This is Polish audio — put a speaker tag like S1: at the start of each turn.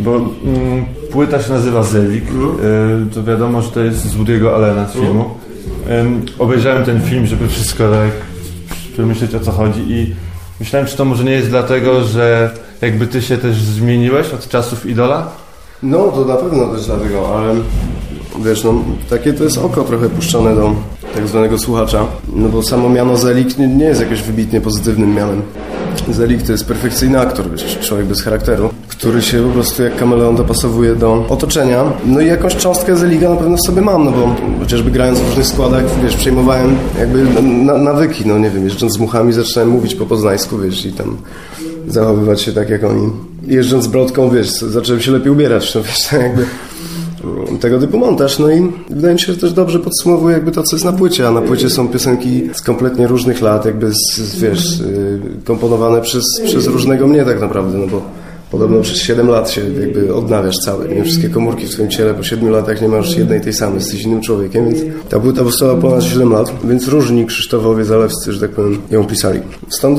S1: Bo mm, płyta się nazywa Zelik. Y, to wiadomo, że to jest z Woody'ego Allena z filmu. Ym, obejrzałem ten film, żeby wszystko tak przemyśleć o co chodzi i myślałem, czy to może nie jest dlatego, że jakby ty się też zmieniłeś od czasów Idola?
S2: No, to na pewno też dlatego, ale wiesz, no, takie to jest oko trochę puszczone do tak zwanego słuchacza, no bo samo miano Zelik nie, nie jest jakimś wybitnie pozytywnym mianem. Zelik to jest perfekcyjny aktor, człowiek bez charakteru, który się po prostu jak kameleon dopasowuje do otoczenia. No i jakąś cząstkę Zeliga na pewno w sobie mam, no bo chociażby grając w różnych składach, wiesz, przejmowałem jakby na, nawyki, no nie wiem, jeżdżąc z muchami zacząłem mówić po poznańsku, wiesz, i tam zachowywać się tak jak oni. Jeżdżąc z brodką, wiesz, zacząłem się lepiej ubierać, no wiesz, jakby tego typu montaż. No i wydaje mi się, że też dobrze podsumowuje jakby to, co jest na płycie, a na płycie są piosenki z kompletnie różnych lat, jakby z, z, wiesz, y, komponowane przez, przez różnego mnie tak naprawdę, no bo podobno przez 7 lat się jakby odnawiasz cały, nie? Wszystkie komórki w twoim ciele po 7 latach nie masz jednej tej samej, jesteś innym człowiekiem, więc ta płyta powstała ponad 7 lat, więc różni Krzysztofowie Zalewscy, że tak powiem, ją pisali. Stąd.